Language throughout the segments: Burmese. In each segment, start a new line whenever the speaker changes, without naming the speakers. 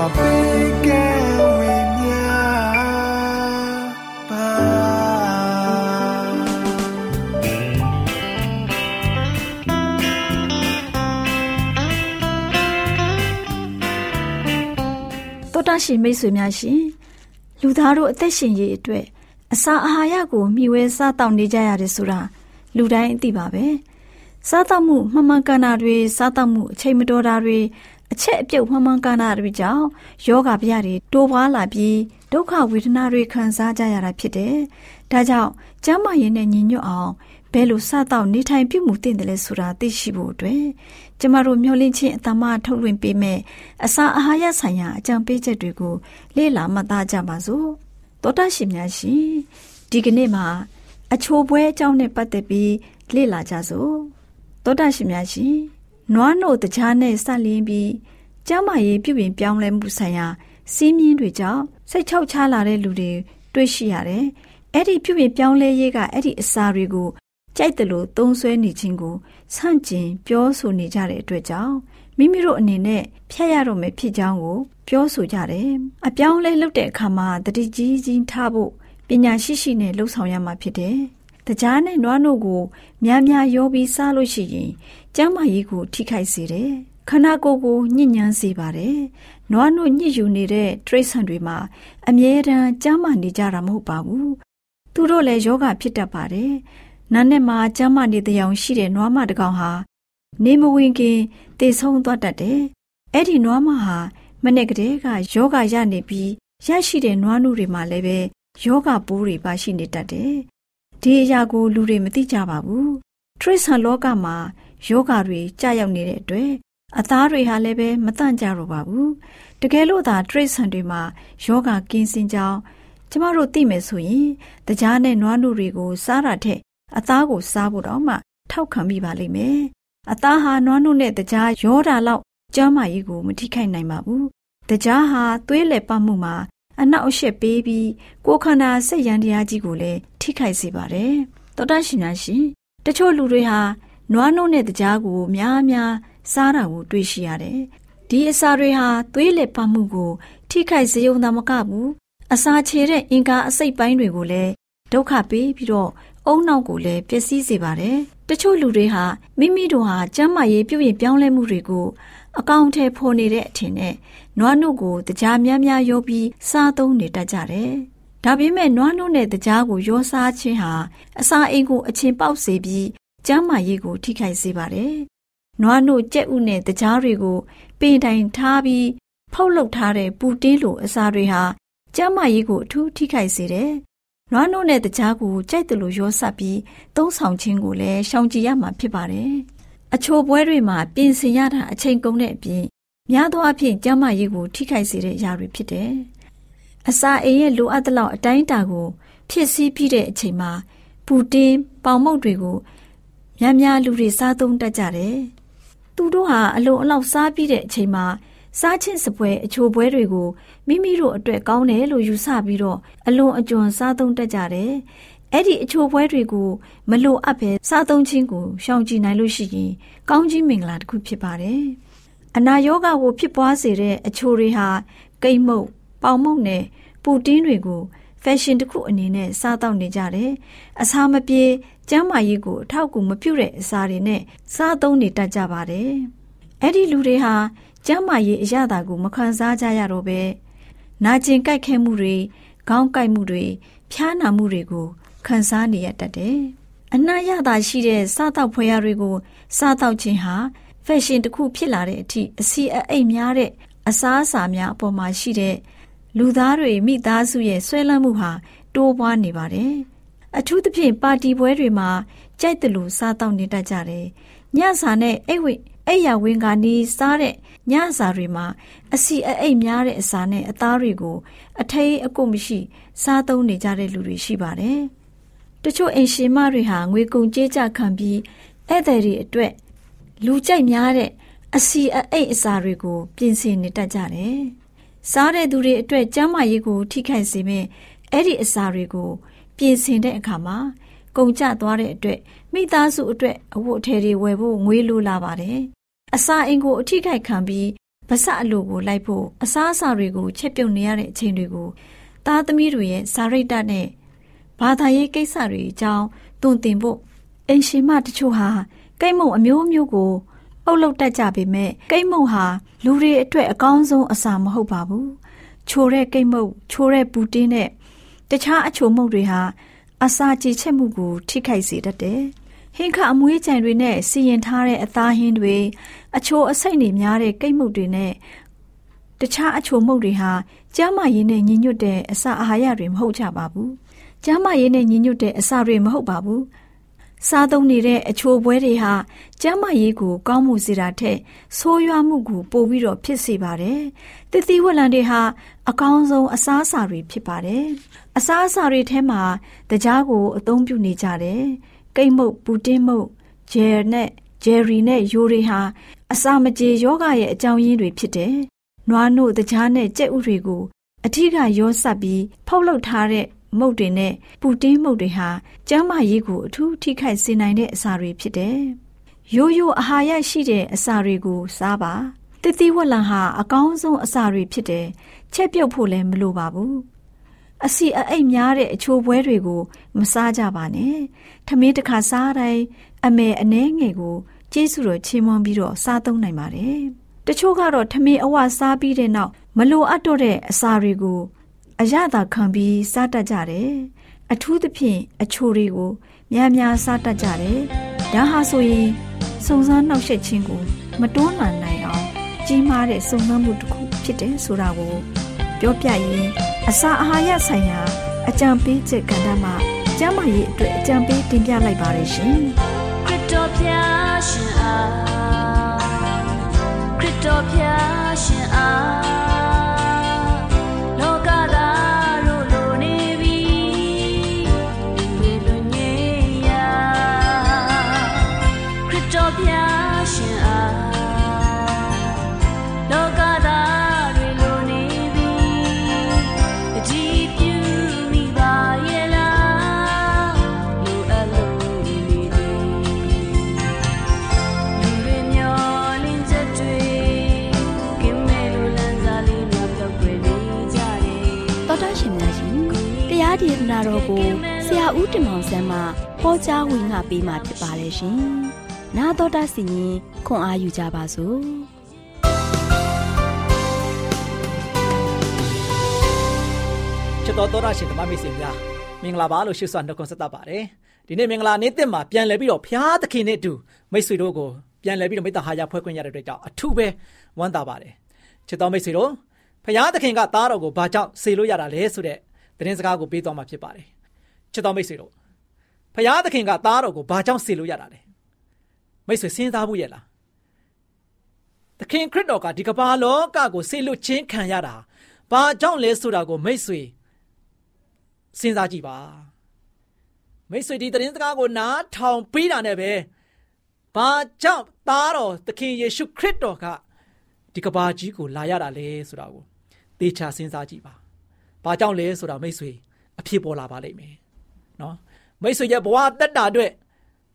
တောတာရှင်မိတ်ဆွေများရှင်လူသားတို့အသက်ရှင်ရေးအတွက်အစာအာဟာရကိုမျှဝဲစားတောက်နေကြရတယ်ဆိုတာလူတိုင်းသိပါပဲစားတောက်မှုမှန်မှန်ကန်တာတွေစားတောက်မှုအချိန်မတော်တာတွေ အချက်အပြုတ်မှန်မှန်ကန်တာတွေကြောင့်ယောဂဗျာတွေတိုးပွားလာပြီးဒုက္ခဝေဒနာတွေခံစားကြရတာဖြစ်တယ်။ဒါကြောင့်ကျမ်းမာရေးနဲ့ညီညွတ်အောင်ဘယ်လိုစတော့နေထိုင်ပြုမှုသင့်တယ်လဲဆိုတာသိရှိဖို့အတွက်ကျမတို့မျှဝင့်ခြင်းအတမထုတ်လွှင့်ပေးမယ်အစာအာဟာရဆိုင်ရာအကြံပေးချက်တွေကိုလေ့လာမှတ်သားကြပါစို့။သောတာရှင်များရှင်ဒီကနေ့မှာအချိုပွဲအကြောင်းနဲ့ပတ်သက်ပြီးလေ့လာကြစို့။သောတာရှင်များရှင် နွားနို့တကြားနဲ့ဆက်လင်းပြီးကျမ်းမာရေးပြုပြင်ပြောင်းလဲမှုဆိုင်ရာစီးမြင်တွေကြောင့်စိတ်ချောက်ချလာတဲ့လူတွေတွေ့ရှိရတယ်။အဲ့ဒီပြုပြင်ပြောင်းလဲရေးကအဲ့ဒီအစာတွေကိုကြိုက်တယ်လို့သုံးဆွဲနေခြင်းကိုဆန့်ကျင်ပြောဆိုနေကြတဲ့အတွက်ကြောင့်မိမိတို့အနေနဲ့ဖျက်ရတော့မယ်ဖြစ်ကြောင်းကို ပြောဆိုကြတယ်။အပြောင်းလဲလုပ်တဲ့အခါမှာတတိကြီးကြီးထားဖို့ပညာရှိရှိနဲ့လှုပ်ဆောင်ရမှာဖြစ်တယ်။ တကြားနဲ့နွားနို့ကိုများများရောပြီးစားလို့ရှိရင်ကျန်းမာရေးကိုထိခိုက်စေတယ်။ခန္ဓာကိုယ်ကိုညှဉ်းညမ်းစေပါတယ်။နွားနို့ညှစ်ယူနေတဲ့တရိษံတွေမှာအမြဲတမ်းကျန်းမာနေကြတာမဟုတ်ပါဘူး။သူတို့လည်းယောဂဖြစ်တတ်ပါတယ်။နာနဲ့မှာကျန်းမာနေတဲ့ရောင်ရှိတဲ့နွားမတစ်ကောင်ဟာနေမဝင်ခင်တည်ဆုံးသွားတတ်တယ်။အဲ့ဒီနွားမဟာမနေ့ကတည်းကယောဂရနေပြီးရရှိတဲ့နွားနုတွေမှာလည်းပဲယောဂပိုးတွေပါရှိနေတတ်တယ်။ ဒီအရာကိုလူတွေမသိကြပါဘူး။ထရစ်ဆန်လောကမှာယောဂတွေကြာရောက်နေတဲ့အတွက်အသားတွေဟာလည်းပဲမတန့်ကြတော့ပါဘူးတကယ်လို့သာတရိတ်ဆန်တွေမှာယောဂကင်းစင်ကြောင်းကျမတို့သိမယ်ဆိုရင်တကြားနဲ့နွားနို့တွေကိုစားတာထက်အသားကိုစားဖို့တော့မှထောက်ခံမိပါလိမ့်မယ်အသားဟာနွားနို့နဲ့တကြားရောတာလောက်ကျန်းမာရေးကိုမထိခိုက်နိုင်ပါဘူးတကြားဟာသွေးလက်ပတ်မှုမှာ အနောက်အရှက်ပေးပြီးကိုယ်ခန္ဓာစိတ်ရန်တရားကြီးကိုလည်းထိခိုက်စေပါတယ်တောတရှင်များရှင်တချို့လူတွေဟာနွားနို့နဲ့တကြားကိုများများစားတာကိုတွေ့ရှိရတယ်။ဒီအစာတွေဟာသွေးလက်ပါမှုကိုထိခိုက်စေုံသာမကဘူးအစာချေတဲ့အင်္ဂါအစိတ်ပိုင်းတွေကိုလည်းဒုက္ခပေးပြီးတော့အုံနောက်ကိုလည်းပျက်စီးစေပါတယ်။တချို့လူတွေဟာမိမိတို့ဟာကျန်းမာရေးပြုပြင်ပြောင်းလဲမှုတွေကို အကောင့်ထဲဖော်နေတဲ့အထင်နဲ့နွားနုကိုတကြားများများရောပြီးစားသုံးနေတတ်ကြတယ်။ဒါပေမဲ့နွားနုနဲ့တကြားကိုရောစားခြင်းဟာအစာအိမ်ကိုအချင်းပေါက်စေပြီးကျန်းမာရေးကိုထိခိုက်စေပါတယ်။နွားနို့ကြက်ဥနဲ့တကြားတွေကိုပင်တိုင်ထားပြီးဖောက်လုပ်ထားတဲ့ပူတင်းလိုအစာတွေဟာကျန်းမာရေးကိုအထူးထိခိုက်စေတယ်။နွားနို့နဲ့တကြားကိုကြိုက်တယ်လို့ရောစပ်ပြီးသုံးဆောင်ခြင်းကိုလည်းရှောင်ကြဉ်ရမှာဖြစ်ပါတယ်။ အချိုပွဲတွေမှာပြင်ဆင်ရတာအချိန်ကုန်တဲ့အပြင်များသောအားဖြင့်ကျန်းမာရေးကိုထိခိုက်စေတဲ့အရာတွေဖြစ်တယ်။အစာအိမ်ရဲ့လိုအပ်တဲ့လောက်အတိုင်းအတာကို ဖြစ်စည်းပြီးတဲ့အချိန်မှာပူတင်းပေါင်မုတ်တွေကိုများများလူတွေစားသုံးတတ်ကြတယ်။သူတို့ဟာအလုံအလောက်စားပြီးတဲ့အချိန်မှာစားချင်းစပွဲအချိုပွဲတွေကိုမိမိတို့အတွက်ကောင်းတယ်လို့ယူဆပြီးတော့အလွန်အကျွံစားသုံးတတ်ကြတယ်။ အဲ့ဒီအချိုပွဲတွေကိုမလိုအပ်ပဲစားသုံးခြင်းကိုရှောင်ကြဉ်နိုင်လို့ရှိရင်ကောင်းကြီးမင်္ဂလာတစ်ခုဖြစ်ပါတယ်။အနာရောဂါကိုဖြစ်ပွားစေတဲ့အချိုတွေဟာကိတ်မုတ်ပေါင်မုတ်နဲ့ပူတင်းတွေကိုဖက်ရှင်တစ်ခုအနေနဲ့စားတောက်နေကြတယ်။အစာမပြေကျန်းမာရေးကိုအထောက်အကူမပြုတဲ့အစာတွေနဲ့စားသုံးနေတတ်ကြပါတယ်။အဲ့ဒီလူတွေဟာကျန်းမာရေးအရသာကိုမခံစားကြရတော့ပဲနာကျင်ကြိုက်ခဲမှုတွေခေါင်းကိုက်မှုတွေဖျားနာမှုတွေကို ခံစားနေရတတ်တယ်။အနာရသာရှိတဲ့စားတောက်ဖွယ်ရတွေကိုစားတောက်ခြင်းဟာဖက်ရှင်တစ်ခုဖြစ်လာတဲ့အထိအစီအအိတ်များတဲ့အစားအစာများအပေါ်မှာရှိတဲ့လူသားတွေမိသားစုရဲ့ဆွဲလန်းမှုဟာတိုးပွားနေပါတယ်။အထူးသဖြင့်ပါတီပွဲတွေမှာကြိုက်တယ်လို့စားတောက်နေတတ်ကြတယ်။ညစာနဲ့အိတ်ဝိအိတ်ရဝင်းကနီးစားတဲ့ညစာတွေမှာအစီအအိတ်များတဲ့အစာနဲ့အသားတွေကို အထိတ်အကုတ်မရှိ စားသုံးနေကြတဲ့လူတွေရှိပါတယ်။ တချို့အိမ်ရှင်မတွေဟာငွေကုန်ကြေးကြခံပြီးဧည့်သည်တွေအတွက်လူကြိုက်များတဲ့အစီအအိတ်အစာတွေကို ပြင်ဆင်နေတတ်ကြတယ်။စားတဲ့သူတွေအတွက်ကျန်းမာရေးကို ထိခိုက်စေမဲ့အဲ့ဒီအစာတွေကို ပြင်ဆင်တဲ့အခါမှာကုန်ကျသွားတဲ့အတွက်မိသားစုအတွက်အဝတ်အထည်တွေဝယ်ဖို့ငွေလိုလာပါတယ်။အစာအိမ်ကိုအထိခိုက်ခံပြီးဗစအလိုကိုလိုက်ဖို့အစားအစာတွေကိုချက်ပြုတ်နေရတဲ့အချိန်တွေကိုသားသမီးတွေရဲ့စာရိတ္တနဲ့ ဘာသာရေးကိစ္စတွေအကြောင်းတွင်တင်ဖို့အိမ်ရှင်မတချို့ဟာကိတ်မုံအမျိုးမျိုးကိုအုပ်လုပ်တတ်ကြပေမဲ့ကိတ်မုံဟာလူတွေအတွက်အကောင်းဆုံးအစာမဟုတ်ပါဘူးချိုတဲ့ကိတ်မုံချိုတဲ့ပူတင်းနဲ့တခြားအချိုမုံတွေဟာအစာကြေချက်မှုကို ထိခိုက်စေတတ်တယ်ဟင်ခအမွေးကြံတွေနဲ့စီရင်ထားတဲ့အသားဟင်းတွေအချိုအဆိတ်တွေများတဲ့ကိတ်မုတ်တွေနဲ့တခြားအချိုမုတ်တွေဟာကျမ်းမာရေးနဲ့ညီညွတ်တဲ့အစာအာဟာရတွေမဟုတ်ကြပါဘူး။ ကျမ်းမာရေးနဲ့ညီညွတ်တဲ့အစာတွေမဟုတ်ပါဘူး။စားသုံးနေတဲ့အချိုပွဲတွေဟာကျမ်းမာရေးကိုကောင်းမှုစေတာထက်ဆိုးရွားမှုကိုပိုပြီးတော့ဖြစ်စေပါတယ်။တတိဝလံတွေဟာအကောင်းဆုံးအစားအစာတွေဖြစ်ပါတယ်။အစားအစာတွေထဲမှာတကြားကိုအသုံးပြုနေကြတယ်။ကိတ်မုတ်ပူတင်းမုတ်ဂျယ်နဲ့ဂျယ်ရီနဲ့ယိုတွေဟာအစာမကြေယောဂရဲ့အကြောင်းရင်းတွေဖြစ်တယ်။နွားနို့တကြားနဲ့ကြက်ဥတွေကိုအထီးကရောဆက်ပြီးဖောက်လုပ်ထားတဲ့ မုတ်တွေနဲ့ပူတင်းမုတ်တွေဟာကျန်းမာရေးကိုအထူးထိခိုက်စေနိုင်တဲ့အစာတွေဖြစ်တယ်။ရိုးရိုးအာဟာရရှိတဲ့အစာတွေကိုစားပါ။တတိဝလံဟာအကောင်းဆုံးအစာတွေဖြစ်တယ်။ချက်ပြုတ်ဖို့လည်းမလိုပါဘူး။အစီအအိတ်များတဲ့အချိုပွဲတွေကိုမစားကြပါနဲ့။ထမင်းတစ်ခါစားတိုင်းအမေအနှဲငယ်ကိုကျေးဇူးတော်ချီးမွမ်းပြီးတော့စားသုံးနိုင်ပါတယ်။တချို့ကတော့ထမင်းအဝစားပြီးတဲ့နောက်မလိုအပ်တော့တဲ့အစာတွေကို အရသာခံပြီးစားတတ်ကြတယ်။အထူးသဖြင့်အချိုတွေကိုများများစားတတ်ကြတယ်။ဒါဟာဆိုရင်စုံစမ်းနှောက်ယှက်ခြင်းကိုမတွန်းလှန်နိုင်အောင်ကြီးမားတဲ့စုံစမ်းမှုတစ်ခုဖြစ်တယ်ဆိုတာကိုပြောပြရင်းအစာအာဟာရဆိုင်ရာအကြံပေးချက်ကဏ္ဍမှာကျန်းမာရေးအတွက်အကြံပေးတင်ပြလိုက်ပါရရှင်
ခရစ်တော်ဖျားရှင်အားခရစ်တော်ဖျားရှင်အား
ဒေသနာတော်ကိုဆရာဦးတင်မောင်ဆန်းမှဟောကြားဝင်ငါပေးมาဖြစ်ပါတယ်ရှင်။ 나တော်တာစီရင်ခွန်အားယူကြပါစို့။
ချစ်တော်သောရရှင်ဓမ္မမိတ်ဆွေများမင်္ဂလာပါလို့ရှိစွာနှုတ်ခွန်းဆက်သပါတယ်ဒီနေ့မင်္ဂလာနေ့တစ်မှာပြန်လည်ပြီးတော့ဖျားသခင်နဲ့အတူမိတ်ဆွေတို့ကိုပြန်လည်ပြီးတော့မိတ္တဟာယဖွဲ့ခွင့်ရတဲ့အတွက်ကြောင့်အထူးပဲဝမ်းသာပါတယ်ချစ်တော်မိတ်ဆွေတို့ဖျားသခင်ကသားတော်ကိုဘာကြောင့်ဆေလို့ရတာလဲဆိုတဲ့သတင်းစကားကိုပေးသွားမှာဖြစ်ပါတယ်ချစ်တော်မိတ်ဆွေတို့ဖျားသခင်ကသားတော်ကိုဘာကြောင့်ဆေလို့ရတာလဲ မိတ်ဆွေစဉ်းစားဖို့ရလားသခင်ခရစ်တော်ကဒီကမ္ဘာလောကကိုဆေလို့ချင်းခံရတာဘာကြောင့်လဲဆိုတာကိုမိတ်ဆွေစဉ်းစားကြည့်ပါမိတ်ဆွေဒီသတင်းစကားကိုနားထောင်ပြီးတာနဲ့ပဲဘာကြောင့်သားတော်သခင်ယေရှုခရစ်တော်ကဒီကဘာကြီးကိုလာရတာလဲဆိုတာကိုသေချာစဉ်းစားကြည့်ပါ။ဘာကြောင့်လဲဆိုတာမိတ်ဆွေအဖြစ်ပေါ်လာပါလိမ့်မယ်။နော်မိတ်ဆွေရဲ့ဘဝတက်တာအတွက်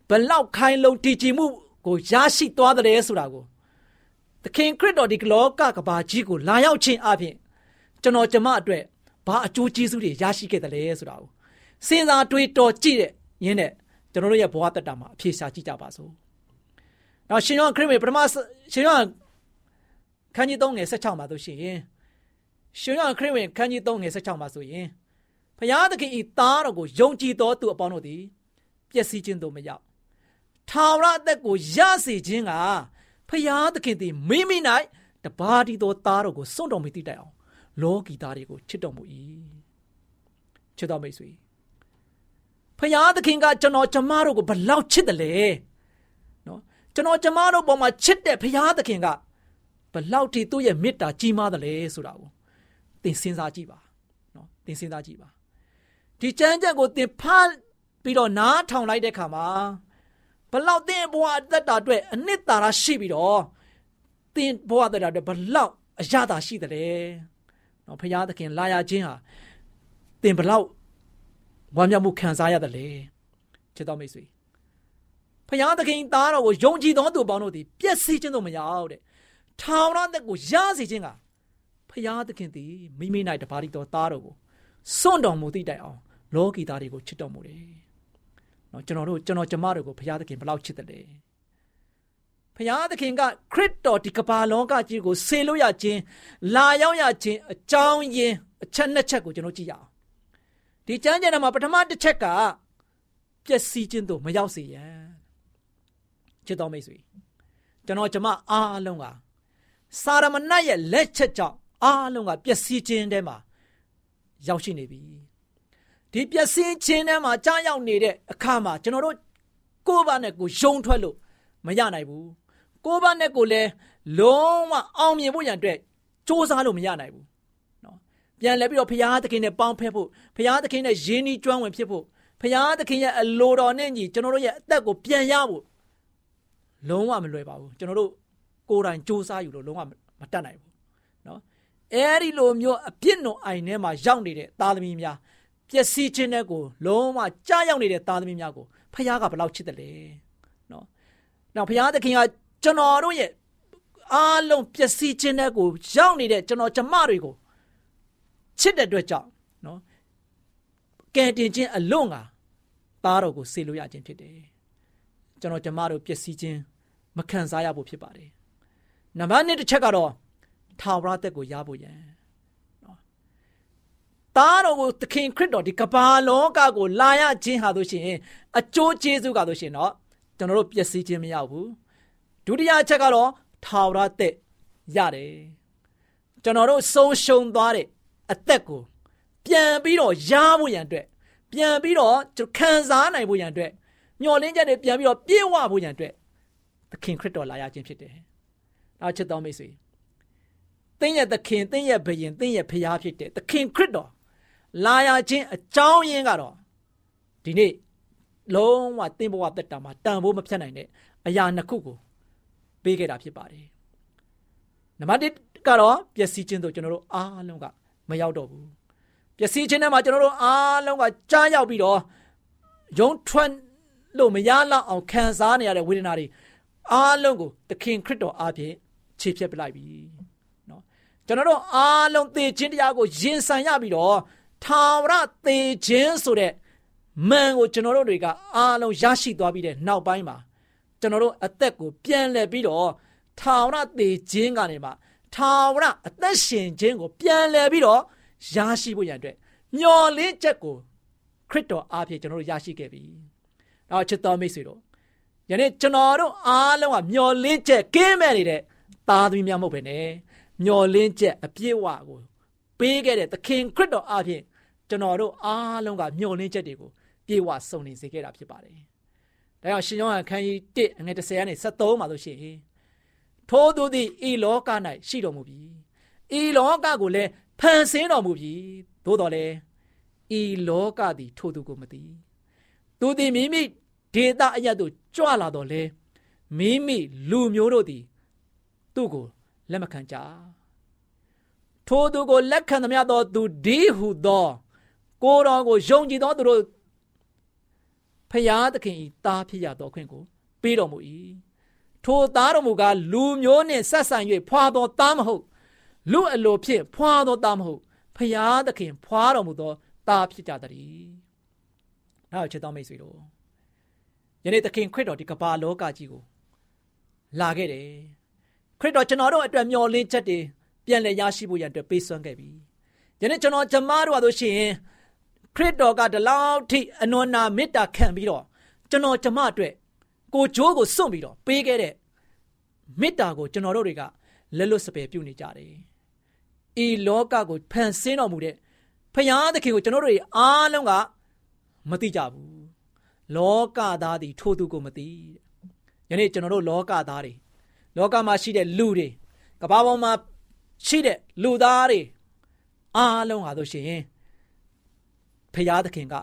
ဘလောက်ခိုင်းလုံးတည်ကြည်မှု ကိုရရှိသွားတယ်ဆိုတာကိုသခင်ခရစ်တော်ဒီလောကကဘာကြီးကိုလာရောက်ခြင်းအပြင်ကျွန်တော်ကျမအတွက်ဘာအကျိုးကျေးဇူးတွေရရှိခဲ့တယ်လဲဆိုတာကိုစဉ်းစားတွေးတော်ကြည့်တဲ့ရင်းနဲ့ကျွန်တော်တို့ရဲ့ဘဝတက်တာမှာအဖြေရှာကြည့်ကြပါစို့။နောက်ရှင်ယောဟန်ခရစ်ဝင်ပထမရှင်ယောဟန်ခန်းကြီး3ငယ်16မှာဆိုရှင်ရှင်ယောဟန်ခရစ်ဝင်ခန်းကြီး3ငယ်16မှာဆိုရင်ဖျားသခင်ဤသားတော်ကိုယုံကြည်တော်သူအပေါင်းတို့သည်ပျက်စီးခြင်းသို့မရောက် ထာဝရအသက်ကိုရစေခြင်းကဖျားသခင်သည်မိမိ၌တပါးတီသောသားတော်ကိုစွန့်တော်မူသည့်တိုင်အောင်လောကီသားတွေကိုချစ်တော်မူ၏ချစ်တော်မိတ်ဆွေဖျားသခင်ကကျွန်တော်ကျမတို့ကိုဘလောက်ချစ်တယ်လဲနော်ကျွန်တော်ကျမတို့ပေါ်မှာချစ်တဲ့ဖျားသခင်ကဘလောက်ထိသူ့ရဲ့မေတ္တာကြီးမားတယ်လဲဆိုတာကိုသင်စဉ်းစားကြည့်ပါနော်သင်စဉ်းစားကြည့်ပါဒီကြမ်းကြက်ကိုသင်ဖတ်ပြီးတော့နားထောင်လိုက်တဲ့ခါမှာ ဘလောက်သင်ဘဝအသက်တာအတွက်အနှစ်သာရရှိပြီးတော့သင်ဘဝအသက်တာအတွက်ဘလောက်အရသာရှိတယ်လဲနော်ဖရာသခင်လာရခြင်းဟာသင်ဘလောက်ဝမ်းမြောက်မှုခံစားရတယ်လေချစ်တော်မိတ်ဆွေဖရာသခင်သားတော်ကိုယုံကြည်သောသူပေါင်းတို့သည်ပျက်စီးခြင်းတို့မရောက်တဲ့ထောင်ရတဲ့ကိုရစေခြင်းကဖရာသခင်သည်မိမိ၌တပါးတော်သားတော်ကိုစွန့်တော်မူသည့်တိုင်အောင်လောကီသားတွေကိုချစ်တော်မူတယ်။ နော်ကျွန်တော်တို့ကျွန်တော်ကျမတို့ကိုဘုရားသခင်ဘယ်လောက်ချစ်တယ်လဲ။ဘုရားသခင်ကခရစ်တော်ဒီကမ္ဘာလောကကြီးကိုဆေလို့ရခြင်းလာရောက်ရခြင်းအကြောင်းရင်းအချက်နှစ်ချက်ကိုကျွန်တော်ကြည့်ရအောင်။ဒီကျမ်းကျမ်းထဲမှာပထမတစ်ချက်ကပျက်စီးခြင်းတို့မရောက်စေရန်ချစ်တော်မိတ်ဆွေကျွန်တော်ကျမအားလုံးကစာရမဏတ်ရဲ့လက်ချက်ကြောင့်အားလုံးကပျက်စီးခြင်းထဲမှာရောက်ရှိနေပြီ ဒီပျက်စီးခြင်းထဲမှာကြားရောက်နေတဲ့အခါမှာကျွန်တော်တို့ကိုယ့်ဘာနဲ့ကိုယ်ယုံထွက်လို့မရနိုင်ဘူးကိုယ့်ဘာနဲ့ကိုယ်လည်းလုံးဝအောင်မြင်ဖို့ရန်အတွက်စူးစမ်းလို့မရနိုင်ဘူးနော်ပြန်လဲပြီးတော့ဘုရားသခင်နဲ့ပေါင်းဖက်ဖို့ဘုရားသခင်နဲ့ယဉ်ဤကျွမ်းဝင်ဖြစ်ဖို့ဘုရားသခင်ရဲ့အလိုတော်နဲ့ညီကျွန်တော်တို့ရဲ့အသက်ကိုပြန်ရဖို့လုံးဝမလွယ်ပါဘူးကျွန်တော်တို့ကိုယ်တိုင်စူးစမ်းอยู่လို့လုံးဝမတတ်နိုင်ဘူးနော်အဲဒီလိုမျိုးအပြစ်နုံအိုင်ထဲမှာရောက်နေတဲ့သားသမီးများ ပျက်စီးခြင်းတဲ့ကိုလုံးဝကြားရောက်နေတဲ့သားသမီးများကိုဖခင်ကဘယ်လောက်ချစ်တယ်လဲနော်။နောက်ဖခင်သခင်ကကျွန်တော်တို့ရဲ့အားလုံးပျက်စီးခြင်းတဲ့ကိုရောက်နေတဲ့ကျွန်တော်ကျမတွေကိုချစ်တဲ့အတွက်ကြောင့်နော်ကဲတင်ခြင်းအလွန်ကသားတော်ကိုဆေလို့ရခြင်းဖြစ်တယ်။ကျွန်တော်ကျမတို့ပျက်စီးခြင်းမခံစားရဖို့ဖြစ်ပါတယ်။နံပါတ်1တစ်ချက်ကတော့ထာဝရသက်ကိုရဖို့ရန်နော် သားတော်ကိုသခင်ခရစ်တော်ဒီကမ္ဘာလောကကိုလာရခြင်းဟာဆိုရှင်အကျိုးကျေးဇူးကဆိုရှင်တော့ကျွန်တော်တို့ပျက်စီးခြင်းမရဘူးဒုတိယအချက်ကတော့ထာဝရသက်ရတယ်ကျွန်တော်တို့ဆုံးရှုံးသွားတဲ့အသက်ကိုပြန်ပြီးတော့ရဖို့ရန်အတွက်ပြန်ပြီးတော့ခံစားနိုင်ဖို့ရန်အတွက်မျော်လင့်ချက်တွေပြန်ပြီးတော့ပြည့်ဝဖို့ရန်အတွက်သခင်ခရစ်တော်လာရခြင်းဖြစ်တယ်။နောက်ချက်တော်မိတ်ဆွေသင်ရဲ့သခင်သင်ရဲ့ဘုရင်သင်ရဲ့ဖျားဖြစ်တဲ့သခင်ခရစ်တော် လာရခြင်းအကြောင်းရင်းကတော့ဒီနေ့လုံးဝသင်ဘဝတက်တာမှာတန်ဖိုးမဖြတ်နိုင်တဲ့အရာနှစ်ခုကိုပေးခဲ့တာဖြစ်ပါတယ်။နံပါတ်1ကတော့ပျက်စီးခြင်းတို့ကျွန်တော်တို့အားလုံးကမရောက်တော့ဘူး။ပျက်စီးခြင်းထဲမှာကျွန်တော်တို့အားလုံးကကြားရောက်ပြီးတော့ယုံထွက်လို့မရလောက်အောင်ခံစားနေရတဲ့ဝေဒနာတွေအားလုံးကိုသခင်ခရစ်တော်အားဖြင့်ခြေဖြတ်ပလိုက်ပြီ။ကျွန်တော်တို့အားလုံးသေခြင်းတရားကိုရင်ဆိုင်ရပြီးတော့ ထာဝရသေခြင်းဆိုတဲ့မန်ကိုကျွန်တော်တို့တွေကအားလုံးရရှိသွားပြီးတဲ့နောက်ပိုင်းမှာကျွန်တော်တို့အသက်ကိုပြန်လှည့်ပြီးတော့ထာဝရသေခြင်းကနေမှထာဝရအသက်ရှင်ခြင်းကိုပြန်လှည့်ပြီးတော့ရရှိဖို့ရန်အတွက်မျော်လင့်ချက်ကိုခရစ်တော်အားဖြင့်ကျွန်တော်တို့ရရှိခဲ့ပြီ။နောက်ချစ်တော်မိတ်ဆွေတို့ယနေ့ကျွန်တော်တို့အားလုံးကမျော်လင့်ချက်ကင်းမဲ့နေတဲ့သားသမီးများမဟုတ်ပဲနဲ့မျော်လင့်ချက်အပြည့်ဝကိုပေးခဲ့တဲ့သခင်ခရစ်တော်အားဖြင့် ကျွန်တော်တို့အားလုံးကမျော်လင့်ချက်တွေကိုပြေဝစုံနေစေခဲ့တာဖြစ်ပါတယ်။ဒါကြောင့်ရှင်ယောဟန်ခန်းကြီး1အငယ်30ကနေ73မှာဆိုရှင်ထိုးသူသည်ဤလောက၌ရှိတော်မူပြီ။ဤလောကကိုလည်းဖန်ဆင်းတော်မူပြီ။သို့တော်လည်းဤလောကသည် ထိုသူကိုမသိ။သူသည်မိမိဒေတာအရတ်သို့ကြွလာတော်လဲမိမိလူမျိုးတို့သည်သူ့ကိုလက်မခံကြထိုသူကိုလက်ခံသမျှသောသူဒီဟုသော ကိုတော်ကိုယုံကြည်သောသူတို့ဖရာသခင်ဤသားဖြစ်ရသောခွင့်ကိုပေးတော်မူ၏ထိုသားတော်မူကားလူမျိုးနှင့်ဆက်ဆံ၍ဖွာသောသားမဟုတ်လူအလိုဖြင့်ဖွာသောသားမဟုတ်ဖရာသခင်ဖွာတော်မူသောသားဖြစ်ကြသည်။နောက်ချစ်တော်မိတ်ဆွေတို့ယနေ့သခင်ခရစ်တော်ဒီကမ္ဘာလောကကြီးကိုလာခဲ့တယ်။ခရစ်တော်ကျွန်တော်တို့အတွက်မျှော်လင့်ချက်တွေပြန်လည်ရရှိဖို့ရန်အတွက်ပေးစွမ်းခဲ့ပြီ။ယနေ့ကျွန်တော်ကျမတို့ဟာဆိုရှင် ခရစ်တော်ကဒီလောက်ထိအနွမ်းနာမေတ္တာခံပြီးတော့ကျွန်တော်ကျမအတွက်ကိုဂျိုးကိုစွန့်ပြီးတော့ပေးခဲ့တဲ့မေတ္တာကိုကျွန်တော်တို့တွေကလက်လွတ်စပယ်ပြုနေကြတယ်။ဤလောကကိုဖန်ဆင်းတော်မူတဲ့ဖယားသခင်ကိုကျွန်တော်တို့အားလုံးကမသိကြဘူး။လောကသားသည်ထိုသူကိုမသိ။ယနေ့ကျွန်တော်တို့လောကသားတွေလောကမှာရှိတဲ့လူတွေကမ္ဘာပေါ်မှာရှိတဲ့လူသားတွေအားလုံးဟာဆိုရှင် ဖယားသခင်က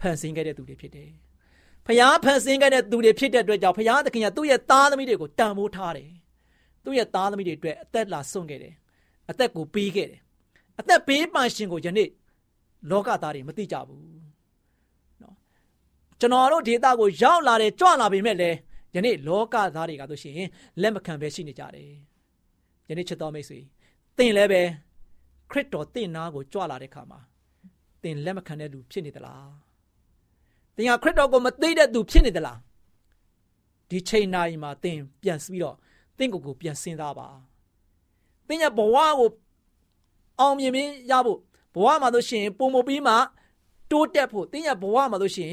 ဖန်ဆင်းခဲ့တဲ့သူတွေဖြစ်တယ်။ဖယားဖန်ဆင်းခဲ့တဲ့သူတွေဖြစ်တဲ့အတွက်ကြောင့်ဖယားသခင်ကသူ့ရဲ့သားသမီးတွေကိုတန်ဖိုးထားတယ်။သူ့ရဲ့သားသမီးတွေအတွက်အသက်လာစွန့်ခဲ့တယ်။အသက်ကိုပေးခဲ့တယ်။အသက်ပေးမှရှင်ကိုယနေ့လောကသားတွေမသိကြဘူး။နော်။ကျွန်တော်တို့ဒေတာကိုရောက်လာတယ်ကြွလာပေမဲ့လည်းယနေ့လောကသားတွေကဆိုရှင်လက်မခံပဲရှိနေကြတယ်။ယနေ့ချစ်တော်မိတ်ဆွေသင်လည်းပဲခရစ်တော်သင်နာကိုကြွလာတဲ့ခါမှာ သင်လက်မခံတဲ့လူဖြစ်နေသလားသင်ဟာခရစ်တော်ကိုမသိတဲ့သူဖြစ်နေသလားဒီချိန်နာရီမှာသင်ပြန်ပြီးတော့သင်ကိုယ်ကိုပြန်စဉ်းစားပါသင်ရဲ့ဘဝကိုအောင်မြင်မင်းရဖို့ဘဝမှာဆိုရှင်ပုံမပြီးမှတိုးတက်ဖို့သင်ရဲ့ဘဝမှာဆိုရှင်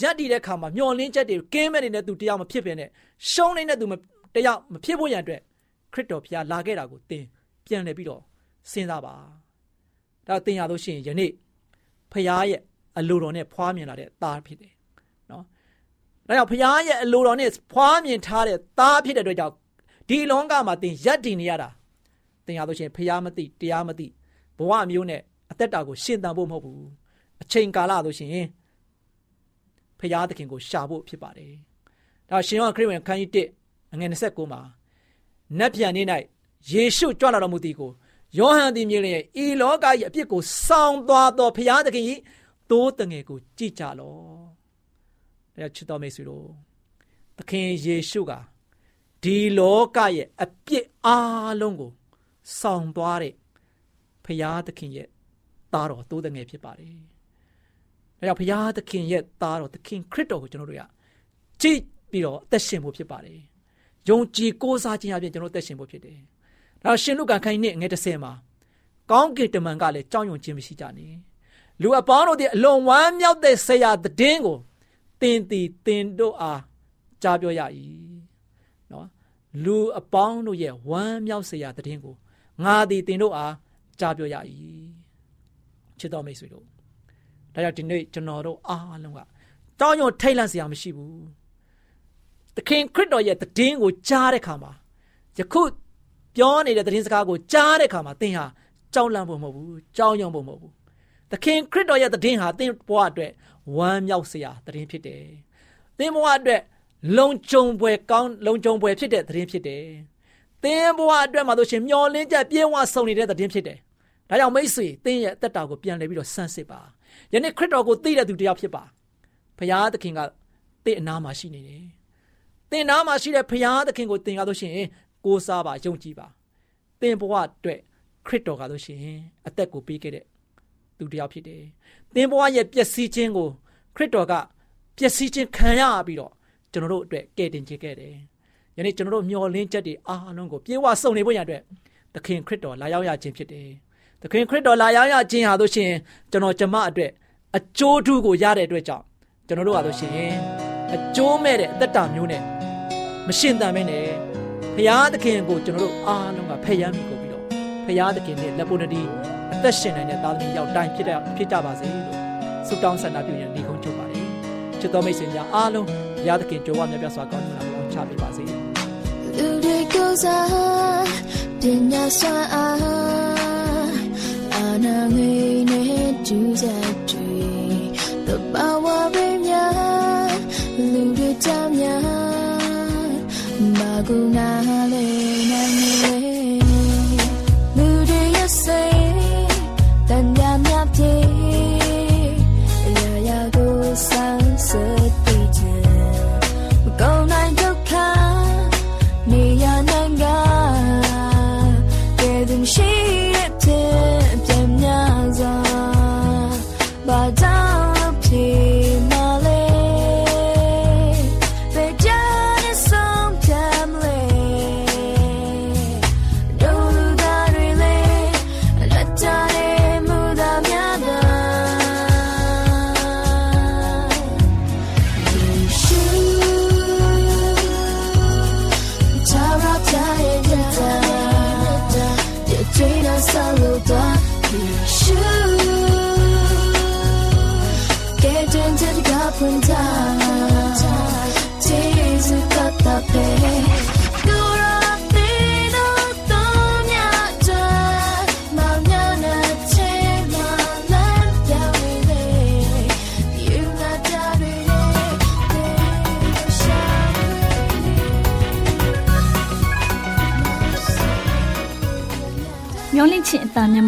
ရက်တည်တဲ့ခါမှာမျောလင်းချက်တွေကင်းမဲ့နေတဲ့သူတရားမဖြစ်ဘဲနဲ့ရှုံးနေတဲ့သူတရားမဖြစ်ဖို့ရန်အတွက်ခရစ်တော်ဘုရားလာခဲ့တာကိုသင်ပြန်လည်ပြီးတော့စဉ်းစားပါဒါသင်ရလို့ရှိရင်ယနေ့ ဖခင်ရဲ့အလိုတော်နဲ့ဖွားမြင်လာတဲ့သားဖြစ်တယ်နော်ဒါကြောင့်ဖခင်ရဲ့အလိုတော်နဲ့ဖွားမြင်ထားတဲ့သားဖြစ်တဲ့အတွက်ကြောင့်ဒီလောကမှာသင်ရက်တည်နေရတာသင်ရလို့ရှိရင်ဖခင်မသိတရားမသိဘဝမျိုးနဲ့အသက်တာကိုရှင်းတန်ဖို့မဟုတ်ဘူးအချိန်ကာလလို့ရှိရင်ဖခင်သခင်ကိုရှာဖို့ဖြစ်ပါတယ်ဒါရှင်ယောဟန်ခရစ်ဝင်ခန်းကြီး1အငယ်29မှာနတ်ပြန်နေ၌ယေရှုကြွလာတော်မူသည်ကို ယောဟန်သည်မြင်လျက်ဤလောက၏အပြစ်ကိုစောင်းသွားသောဘုရားသခင်၏သိုးတငယ်ကိုကြည်ကြလော့။ဒါချစ်တော်မိတ်ဆွေတို့သခင်ယေရှုကဒီလောကရဲ့အပြစ်အားလုံးကိုစောင်းသွားတဲ့ဘုရားသခင်ရဲ့သားတော်သိုးတငယ်ဖြစ်ပါတယ်။ဒါကြောင့်ဘုရားသခင်ရဲ့သားတော်သခင်ခရစ်တော်ကိုကျွန်တော်တို့ကကြည်ပြီးတော့အသက်ရှင်ဖို့ဖြစ်ပါတယ်။ယုံကြည်ကိုးစားခြင်းအပြင်ကျွန်တော်အသက်ရှင်ဖို့ဖြစ်တယ်။ ဒါရှင်လုကာခိုင်းနဲ့ငွေ30မှာကောင်းကင်တမန်ကလည်းကြောက်ရွံ့ခြင်းမရှိကြနဲ့။လူအပေါင်းတို့သည်အလွန်ဝမ်းမြောက်တဲ့ဆရာသတင်းကိုတင်တီတင်တို့အားကြားပြောရ၏။နော်လူအပေါင်းတို့ရဲ့ဝမ်းမြောက်ဆရာသတင်းကိုငါသည်တင်တို့အားကြားပြောရ၏။ချစ်တော်မိတ်ဆွေတို့ဒါကြောင့်ဒီနေ့ကျွန်တော်တို့အားလုံးကတောင်းရွံ့ထိတ်လန့်စရာမရှိဘူး။သခင်ခရစ်တော်ရဲ့သတင်းကိုကြားတဲ့အခါမှာယခု ပြောနေတဲ့သတင်းစကားကိုကြားတဲ့အခါမှာသင်ဟာကြောက်လန့်ဖို့မဟုတ်ဘူးကြောက်ရွံ့ဖို့မဟုတ်ဘူးသခင်ခရစ်တော်ရဲ့သတင်းဟာသင်ဘဝအတွက်ဝမ်းမြောက်စရာသတင်းဖြစ်တယ်သင်ဘဝအတွက်လုံခြုံပွဲကောင်းလုံခြုံပွဲဖြစ်တဲ့သတင်းဖြစ်တယ်သင်ဘဝအတွက်မှာဆိုရှင်မျောလင်းချက်ပြည့်ဝဆုံနေတဲ့သတင်းဖြစ်တယ်ဒါကြောင့်မိတ်ဆွေသင်ရဲ့အသက်တာကိုပြန်လည်ပြီးတော့ဆန်းစစ်ပါယနေ့ခရစ်တော်ကိုသိတဲ့သူတယောက်ဖြစ်ပါဘုရားသခင်ကသင်အနာမှာရှိနေတယ်သင်နာမှာရှိတဲ့ဘုရားသခင်ကိုသင်ရလို့ရှိရင် ကိုးစားပါယုံကြည်ပါသင်ဘဝအတွက်ခရစ်တော်ကလို့ရှိရင်အသက်ကိုပေးခဲ့တဲ့သူတစ်ယောက်ဖြစ်တယ်သင်ဘဝရဲ့ပျက်စီးခြင်းကိုခရစ်တော်ကပျက်စီးခြင်းခံရပြီးတော့ကျွန်တော်တို့အတွက်ကယ်တင်ခြင်းခဲ့တယ်ယနေ့ကျွန်တော်တို့မျှော်လင့်ချက်တွေအားလုံးကိုပြေဝစုံနေဖို့ရတဲ့သခင်ခရစ်တော်လာရောက်ရခြင်းဖြစ်တယ်သခင်ခရစ်တော်လာရောက်ရခြင်းဟာလို့ရှိရင်ကျွန်တော်ကျမအတွက်အကျိုးထူးကိုရတဲ့အတွက်ကြောင့်ကျွန်တော်တို့ဟာလို့ရှိရင်အကျိုးမဲ့တဲ့အသက်တာမျိုးနဲ့မရှင်းတန်မဲနဲ့ ဖရာသခင်ကိုကျွန်တော်တို့အားလုံးကဖယ်ရမ်းမိကိုပြီးတော့ဖရာသခင်နဲ့လက်ပေါ်တီအသက်ရှင်နိုင်တဲ့သားသမီးရောက်တိုင်းဖြစ်တဲ့ဖြစ်ကြပါစေလို့ဆုတောင်းဆန္ဒပြုရင်ဒီကုန်းချုပ်ပါတယ်ချစ်တော်မိတ်ဆွေများအားလုံးဖရာသခင်ကြိုးဝါမြတ်ပြစွာကောင်းချီးမလာချပေးပါစေ
လူတွေကိုစားပညာစွမ်းအားအာနာငေနဲ့ဒူးစားတွေတဘာဝပင်များလူတွေကြောင့်များ မကူနာလေ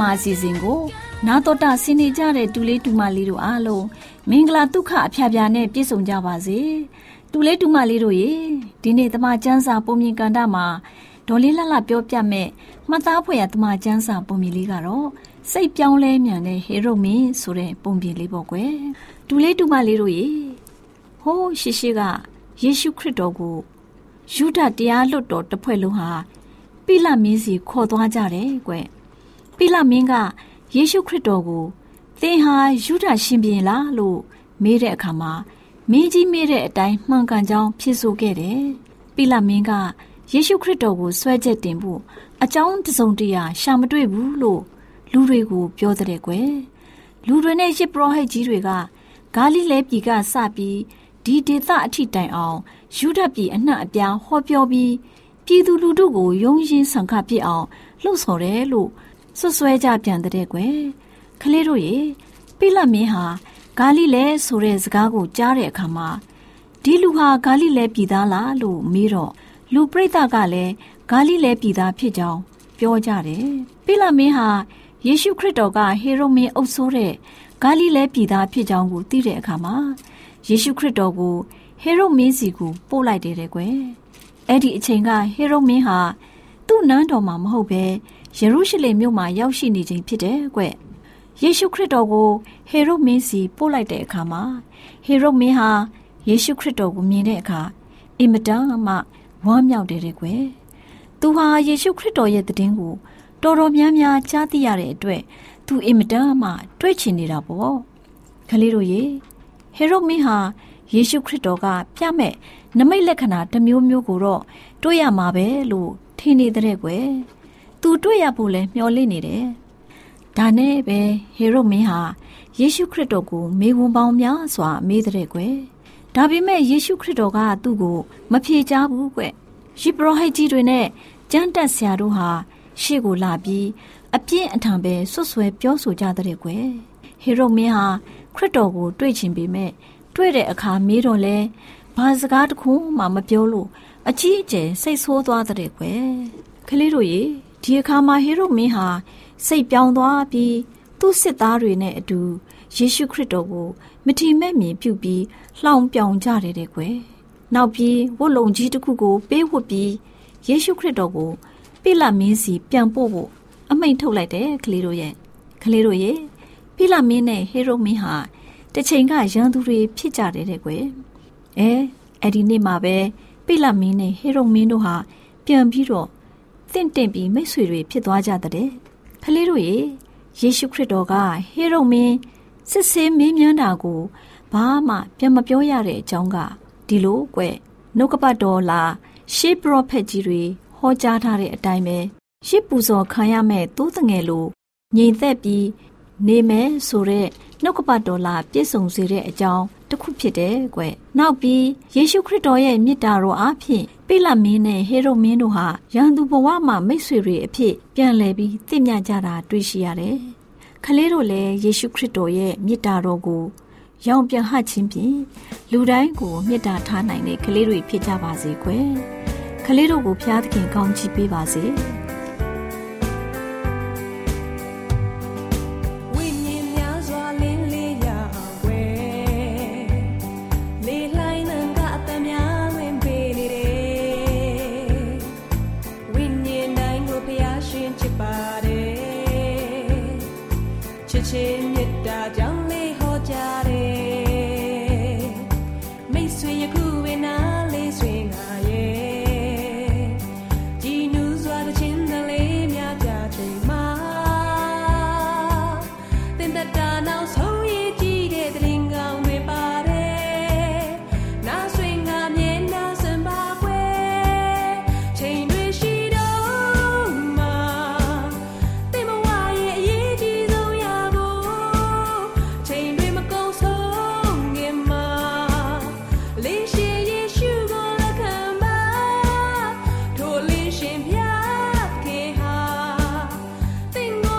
အတန်မြမအစီအစဉ်ကို နာတော်တာဆင်းနေကြတဲ့တူလေးတူမလေးတို့အားလုံးမင်္ဂလာဒုက္ခအဖျားဖျားနဲ့ပြည့်စုံကြပါစေတူလေးတူမလေးတို့ရေဒီနေ့တမချန်းစာပုံမြင်ကန်တာမှာဒေါ်လေးလှလှပြောပြမဲ့မှတ်သားဖွယ်ရတမချန်းစာပုံမြင်လေးကတော့စိတ်ပြောင်းလဲမြန်တဲ့ဟေရုမင်းဆိုတဲ့ပုံပြင်လေးပေါ့ကွယ်တူလေးတူမလေးတို့ရေဟိုးရှိရှိကယေရှုခရစ်တော်ကိုယူဒတရားလွတ်တော်တစ်ဖွဲ့လုံးဟာပိလမင်းစီခေါ်သွားကြတယ်ကွယ် ပိလမင်းကယေရှုခရစ်တော်ကိုသင်ဟာယူဒရှင်ပြန်လားလို့မေးတဲ့အခါမှာမင်းကြီးမေးတဲ့အတိုင်းမှန်ကန်ကြောင်းဖြေဆိုခဲ့တယ်ပိလမင်းကယေရှုခရစ်တော်ကိုဆွဲချက်တင်ဖို့အကြောင်းတစုံတရာရှာမတွေ့ဘူးလို့လူတွေကိုပြောတဲ့ကွယ်လူတွေနဲ့ရှစ်ပရောဟိတ်ကြီးတွေကဂါလိလဲပြည်ကစပြီးဒီဒေသအထိတိုင်အောင်ယူဒပြည်အနှံ့အပြားဟောပြောပြီးပြည်သူလူထုကိုယုံရင်ဆန်ခပြစ်အောင်လှုပ်ဆော်တယ်လို့ ဆွဆွဲကြပြန်တဲ့ကွယ်ကလေးတို့ရေပိလမင်းဟာဂါလိလဲဆိုတဲ့စကားကိုကြားတဲ့အခါမှာဒီလူဟာဂါလိလဲပြည်သားလားလို့မေးတော့လူပရိသတ်ကလည်းဂါလိလဲပြည်သားဖြစ်ကြောင်းပြောကြတယ်ပိလမင်းဟာယေရှုခရစ်တော်ကဟေရိုမင်းအုပ်ဆိုးတဲ့ဂါလိလဲပြည်သားဖြစ်ကြောင်းကိုသိတဲ့အခါမှာယေရှုခရစ်တော်ကိုဟေရိုမင်းစီကိုပို့လိုက်တယ်တဲ့ကွယ်အဲ့ဒီအချိန်ကဟေရိုမင်းဟာသူ့နန်းတော်မှာမဟုတ်ဘဲ ယေရုရှလင်မြို့မှာရောက်ရှိနေခြင်းဖြစ်တယ်ကွယေရှုခရစ်တော်ကိုဟေရုမင်းစီပို့လိုက်တဲ့အခါမှာဟေရုမင်းဟာယေရှုခရစ်တော်ကိုမြင်တဲ့အခါအင်မတန်မှဝမ်းမြောက်တယ်တဲ့ကွယ်သူဟာယေရှုခရစ်တော်ရဲ့တည်င်းကိုတော်တော်များများကြားသိရတဲ့အတွက်သူအင်မတန်မှတွေ့ချင်နေတာပေါ့ခလေးတို့ရေဟေရုမင်းဟာယေရှုခရစ်တော်ကပြမဲ့နမိတ်လက္ခဏာတစ်မျိုးမျိုးကိုတော့တွေ့ရမှာပဲလို့ထင်နေတဲ့ကွယ် သူတွေ့ရဖို့လဲမျှော်လင့်နေတယ်ဒါနဲ့ပဲဟေရုမင်းဟာယေရှုခရစ်တော်ကိုမေဝန်ပေါင်းများစွာမေးတဲ့ကွယ်ဒါပေမဲ့ယေရှုခရစ်တော်ကသူ့ကိုမဖြေချဘူးကွယေဘရဟိတ်ကြီးတွေနဲ့ကျမ်းတက်ဆရာတို့ဟာရှေ့ကိုလာပြီးအပြင်းအထန်ပဲဆွဆွဲပြောဆိုကြတဲ့ကွယ်ဟေရုမင်းဟာခရစ်တော်ကိုတွေ့ချင်ပေမဲ့တွေ့တဲ့အခါမေးတော့လဲဘာစကားတခုမှမပြောလို့အကြီးအကျယ်စိတ်ဆိုးသွားတဲ့ကွယ်ကလေးတို့ရေ ဒီအခါမှာဟေရုမင်းဟာစိတ်ပြောင်းသွားပြီးသူ့စစ်သားတွေနဲ့အတူယေရှုခရစ်တော်ကိုမထီမဲ့မြင်ပြုပြီးလှောင်ပြောင်ကြတယ်တဲ့ကွယ်နောက်ပြီးဝတ်လုံကြီးတစ်ခုကို ပေးဝတ်ပြီးယေရှုခရစ်တော်ကိုပိလမင်းစီပြန်ပို့ဖို့အမိန့်ထုတ်လိုက်တယ်ကလေးတို့ရဲ့ကလေးတို့ရဲ့ပိလမင်းနဲ့ဟေရုမင်းဟာတစ်ချိန်ကရန်သူတွေဖြစ်ကြတယ်တဲ့ကွယ်အဲအဲ့ဒီနေ့မှာပဲပိလမင်းနဲ့ဟေရုမင်းတို့ဟာပြန်ပြီးတော့ တင့်တင့်ပြီးမိတ်ဆွေတွေဖြစ်သွားကြတဲ့ကလေးတို့ရေယေရှုခရစ်တော်ကဟေရုမင်းစစ်ဆေးမင်းမြန်းတာကိုဘာမှပြန်မပြောရတဲ့အကြောင်းကဒီလိုကွနှုတ်ကပတ်တော်လာရှေးပရောဖက်ကြီးတွေဟောကြားထားတဲ့အတိုင်းပဲရှစ်ပူဇော်ခံရမဲ့သိုးတငယ်လိုငြိမ်သက်ပြီးနေမယ်ဆိုတဲ့နှုတ်ကပတ်တော်လာပြည့်စုံစေတဲ့အကြောင်း တစ်ခုဖြစ်တယ်ကွ။နောက်ပြီးယေရှုခရစ်တော်ရဲ့မြစ်တာတော်အားဖြင့်ပိလမင်းနဲ့ဟေရုမင်းတို့ဟာရန်သူဘဝမှာမိတ်ဆွေတွေအဖြစ်ပြန်လည်ပြီးသိမြကြတာတွေ့ရှိရတယ်။ခလေးတို့လည်းယေရှုခရစ်တော်ရဲ့မြစ်တာတော်ကိုရောင်ပြန်ဟခြင်းဖြင့်လူတိုင်းကိုမေတ္တာထားနိုင်တဲ့ကလေးတွေဖြစ်ကြပါစေကွယ်။ကလေးတို့ကိုဖျားသခင်ကောင်းချီးပေးပါစေ။